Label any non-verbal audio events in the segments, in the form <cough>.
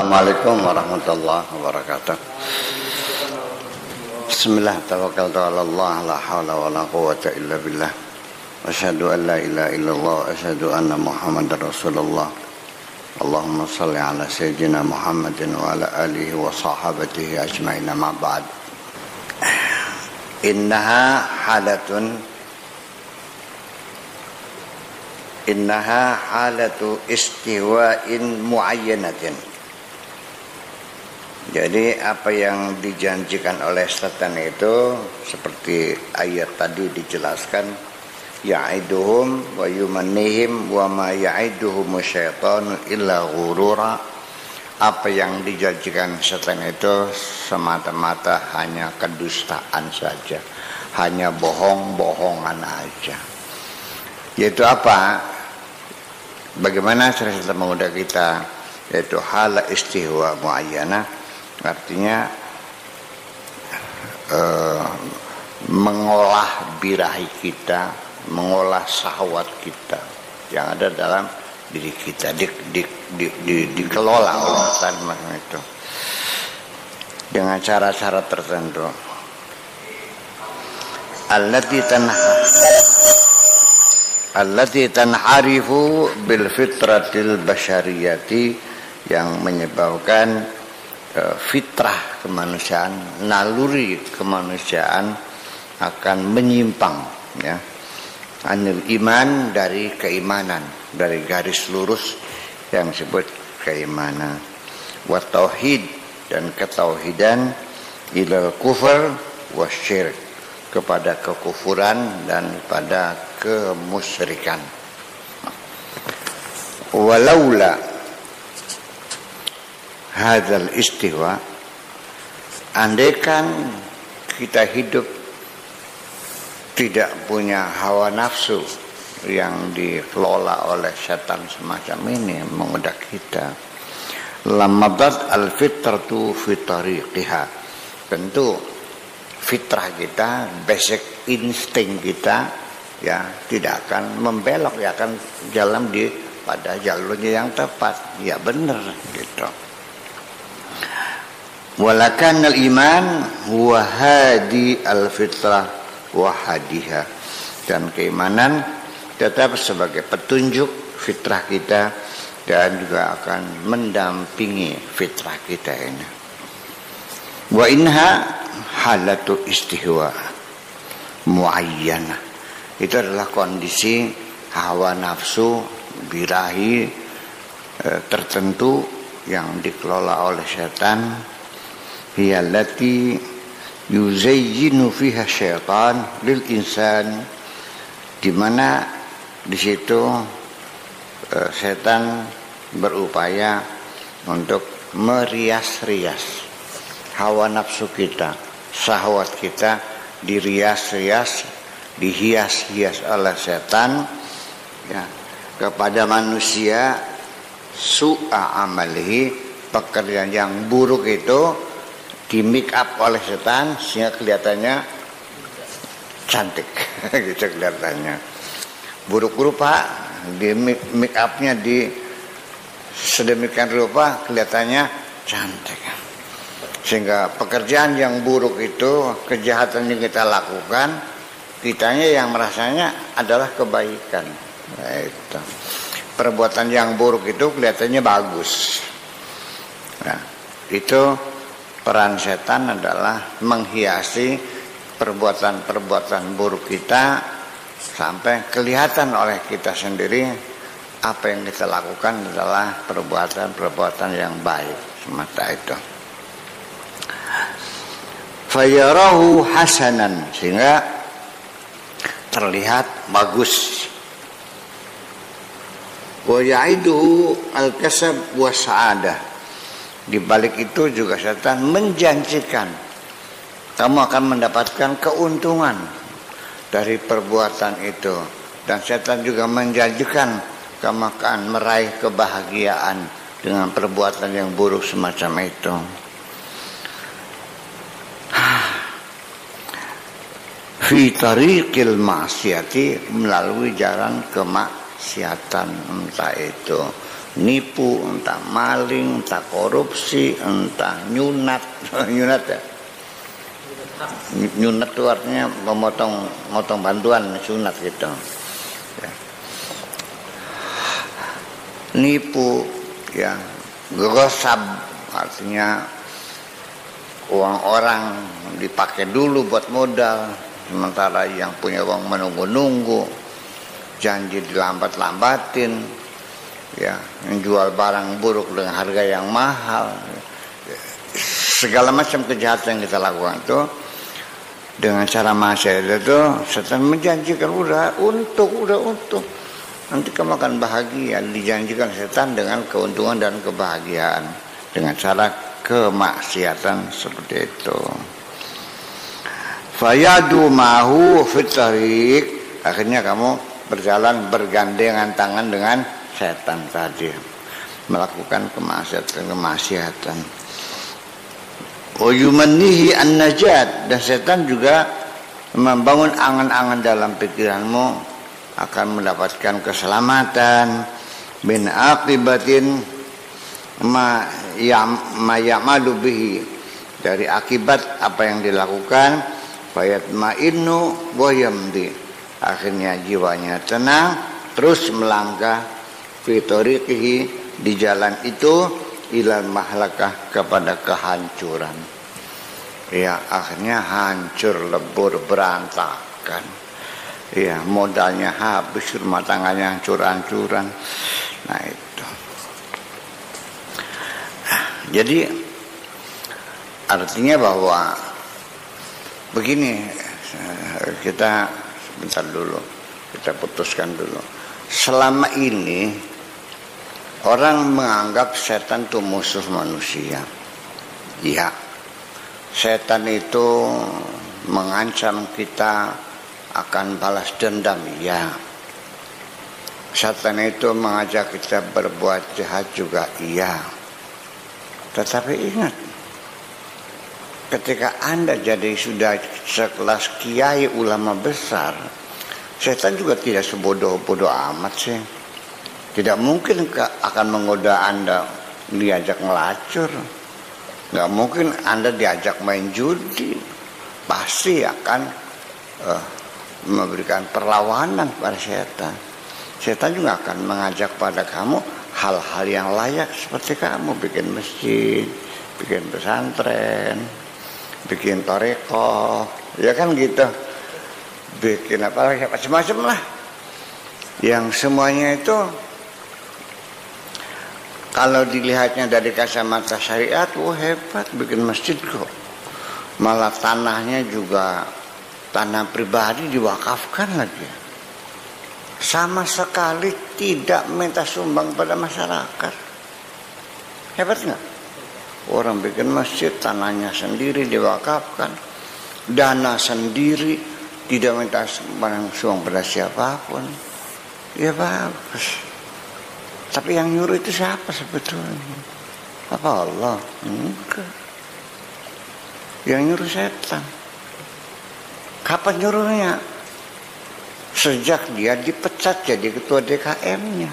Assalamualaikum warahmatullahi wabarakatuh. Bismillah tawakkaltu ala Allah la haula wala quwwata illa billah. Asyhadu an la ilaha illallah wa asyhadu anna Muhammadar Rasulullah. Allahumma salli ala sayyidina Muhammadin wa ala alihi wa sahabatihi ajma'in ma ba'd. Innaha halatun innaha halatu istiwa'in muayyanatin jadi apa yang dijanjikan oleh setan itu seperti ayat tadi dijelaskan ya'iduhum wa yumannihim wa ma ya'iduhum syaitanu illa ghurura. Apa yang dijanjikan setan itu semata-mata hanya kedustaan saja hanya bohong-bohongan aja. Yaitu apa? Bagaimana cara mengundang kita? Yaitu hal istihwa muayyana artinya uh, mengolah birahi kita, mengolah sahwat kita yang ada dalam diri kita di, di, di, di, dikelola oleh tanah itu dengan cara-cara tertentu. Allati tanha allati tanharifu bil fitratil basyariyati yang menyebabkan fitrah kemanusiaan naluri kemanusiaan akan menyimpang ya anil iman dari keimanan dari garis lurus yang disebut keimanan wa tauhid dan ketauhidan ilal kufur wasyirik kepada kekufuran dan pada kemusyrikan. Walaula hadzal istiwa andaikan kita hidup tidak punya hawa nafsu yang dikelola oleh setan semacam ini mengodak kita lamadat al fitratu fi tariqiha. Tentu fitrah kita basic insting kita ya tidak akan membelok ya akan jalan di pada jalurnya yang tepat. Ya benar gitu walakan al iman huwa hadi al fitrah wa hadiha. Dan keimanan tetap sebagai petunjuk fitrah kita dan juga akan mendampingi fitrah kita ini. Wa inha halatu istihwa muayyana itu adalah kondisi hawa nafsu birahi e, tertentu yang dikelola oleh setan hiyallati yuzayyinu fiha syaitan lil insan di mana di situ e, setan berupaya untuk merias-rias hawa nafsu kita, syahwat kita dirias-rias dihias-hias oleh setan ya kepada manusia. Su'a amalihi pekerjaan yang buruk itu di make up oleh setan sehingga kelihatannya cantik. <laughs> Gitu kelihatannya. Buruk rupa di make upnya di sedemikian rupa kelihatannya cantik. Sehingga pekerjaan yang buruk itu kejahatan yang kita lakukan kitanya yang merasanya adalah kebaikan. Nah, itu. Perbuatan yang buruk itu kelihatannya bagus. Nah, itu peran setan adalah menghiasi perbuatan-perbuatan buruk kita sampai kelihatan oleh kita sendiri apa yang kita lakukan adalah perbuatan-perbuatan yang baik semata itu fayarahu hasanan sehingga terlihat bagus. Wa ya'idu al-kasab wa. Di balik itu juga setan menjanjikan kamu akan mendapatkan keuntungan dari perbuatan itu dan setan juga menjanjikan kamu akan meraih kebahagiaan dengan perbuatan yang buruk semacam itu. <sighs> fi tariqil maksiati melalui jalan kemaksiatan entah itu nipu, entah maling, entah korupsi, entah nyunat, <laughs> nyunat ya. Nyunat itu artinya memotong motong bantuan sunat gitu. Ya. Nipu, ya, gosab artinya uang orang dipakai dulu buat modal, sementara yang punya uang menunggu-nunggu, janji dilambat-lambatin, ya menjual barang buruk dengan harga yang mahal. Segala macam kejahatan yang kita lakukan itu dengan cara masyarakat itu setan menjanjikan udah untuk udah untuk nanti kamu akan bahagia dijanjikan setan dengan keuntungan dan kebahagiaan. Dengan cara kemaksiatan seperti itu. Fayadu mahu fitarik akhirnya kamu berjalan bergandengan tangan dengan setan tadi. Melakukan kemaksiatan kemaksiatan. Oyumanihi an-najat. Dan setan juga membangun angan-angan dalam pikiranmu akan mendapatkan keselamatan. Bin akibatin ma ya ma ya'malu bihi. Dari akibat apa yang dilakukan fayat ma'innu wa akhirnya jiwanya tenang terus melangkah fitorikihi di jalan itu ilal mahlakah kepada kehancuran. Ya akhirnya hancur lebur berantakan. Ya modalnya habis rumah tangganya hancur-hancuran. Nah itu. Jadi artinya bahwa begini kita sebentar dulu kita putuskan dulu. Selama ini Orang menganggap setan itu musuh manusia. Ya, setan itu mengancam kita akan balas dendam. Ya, setan itu mengajak kita berbuat jahat juga. Iya. Tetapi ingat, ketika Anda jadi sudah sekelas kiai ulama besar, setan juga tidak sebodoh-bodoh amat sih. Tidak mungkin akan menggoda Anda diajak ngelacur. Nggak mungkin Anda diajak main judi. Pasti akan uh, memberikan perlawanan pada setan. Setan juga akan mengajak pada kamu hal-hal yang layak seperti kamu bikin masjid, bikin pesantren, bikin toreko, ya kan gitu. Bikin apa lagi macam-macam lah. Yang semuanya itu kalau dilihatnya dari kacamata syariat, wah hebat bikin masjid kok. Malah tanahnya juga tanah pribadi diwakafkan lagi. Sama sekali tidak minta sumbang pada masyarakat. Hebat nggak? Orang bikin masjid, tanahnya sendiri diwakafkan. Dana sendiri, tidak minta sumbang pada siapa pun. Ya bagus. Tapi yang nyuruh itu siapa sebetulnya? Apa Allah? Enggak. Yang nyuruh setan. Kapan nyuruhnya? Sejak dia dipecat jadi ketua DKM-nya.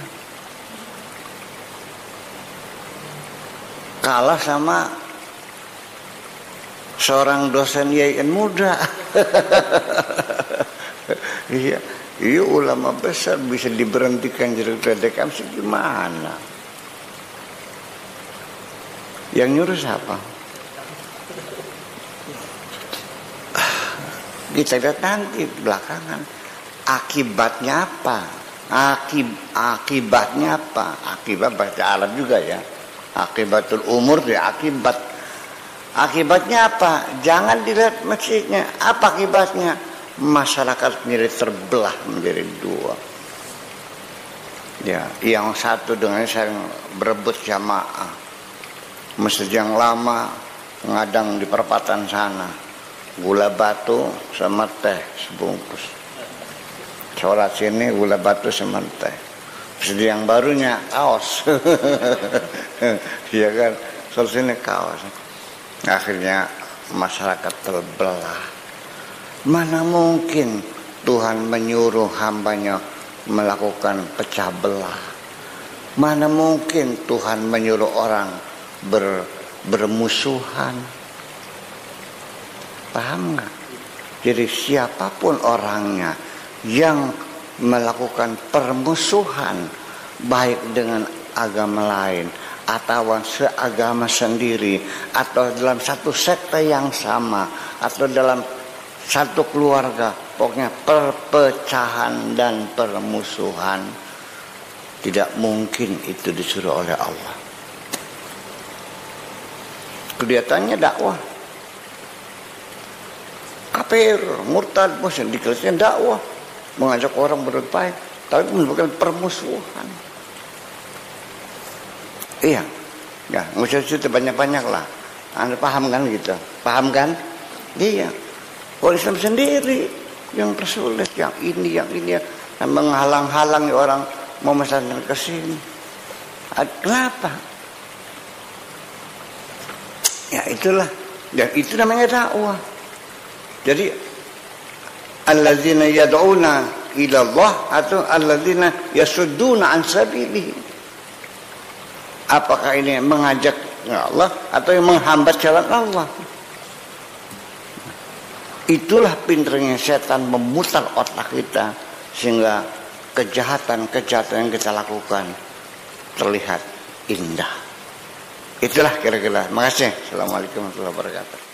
Kalah sama seorang dosen YIN muda. <laughs> Iya. Iya ulama besar bisa diberhentikan jadi ketua gimana? Yang nyuruh siapa? Kita lihat nanti belakangan akibatnya apa? Akib, akibatnya apa? Akibat bahasa Arab juga ya. Akibatul umur ya akibat. Akibatnya apa? Jangan dilihat masjidnya. Apa akibatnya? Masyarakat sendiri terbelah menjadi dua. Ya, yang satu dengan saya berebut jamaah. Masjid yang lama ngadang di perempatan sana. Gula batu sama teh sebungkus. Sholat sini gula batu sama teh. Masjid yang barunya kaos. <laughs> Iya kan? Sholat sini kaos. Akhirnya masyarakat terbelah Mana mungkin Tuhan menyuruh hambanya melakukan pecah belah. Mana mungkin Tuhan menyuruh orang ber, bermusuhan? Paham nggak? Jadi siapa pun orangnya yang melakukan permusuhan baik dengan agama lain atau seagama sendiri atau dalam satu sekte yang sama atau dalam satu keluarga pokoknya perpecahan dan permusuhan. Tidak mungkin itu disuruh oleh Allah. Kelihatannya dakwah. Kafir murtad bosan dikelasnya dakwah. Mengajak orang berbuat baik tapi menyebabkan permusuhan. Iya ya usah cerita banyak-banyak lah. Anda paham kan gitu? Paham kan? Iya kalau Islam sendiri yang tersulit yang ini yang ini. Yang menghalang-halangi orang mau memesan ke sini. Kenapa? Ya itulah. Dan itu namanya dakwah. Jadi alladzina yad'una ila Allah atau alladzina yasudduna an sabilihi. Apakah ini mengajak Allah atau yang menghambat jalan Allah? Itulah pinternya setan memutar otak kita sehingga kejahatan-kejahatan yang kita lakukan terlihat indah. Itulah kira-kira. Makasih. Assalamualaikum warahmatullahi wabarakatuh.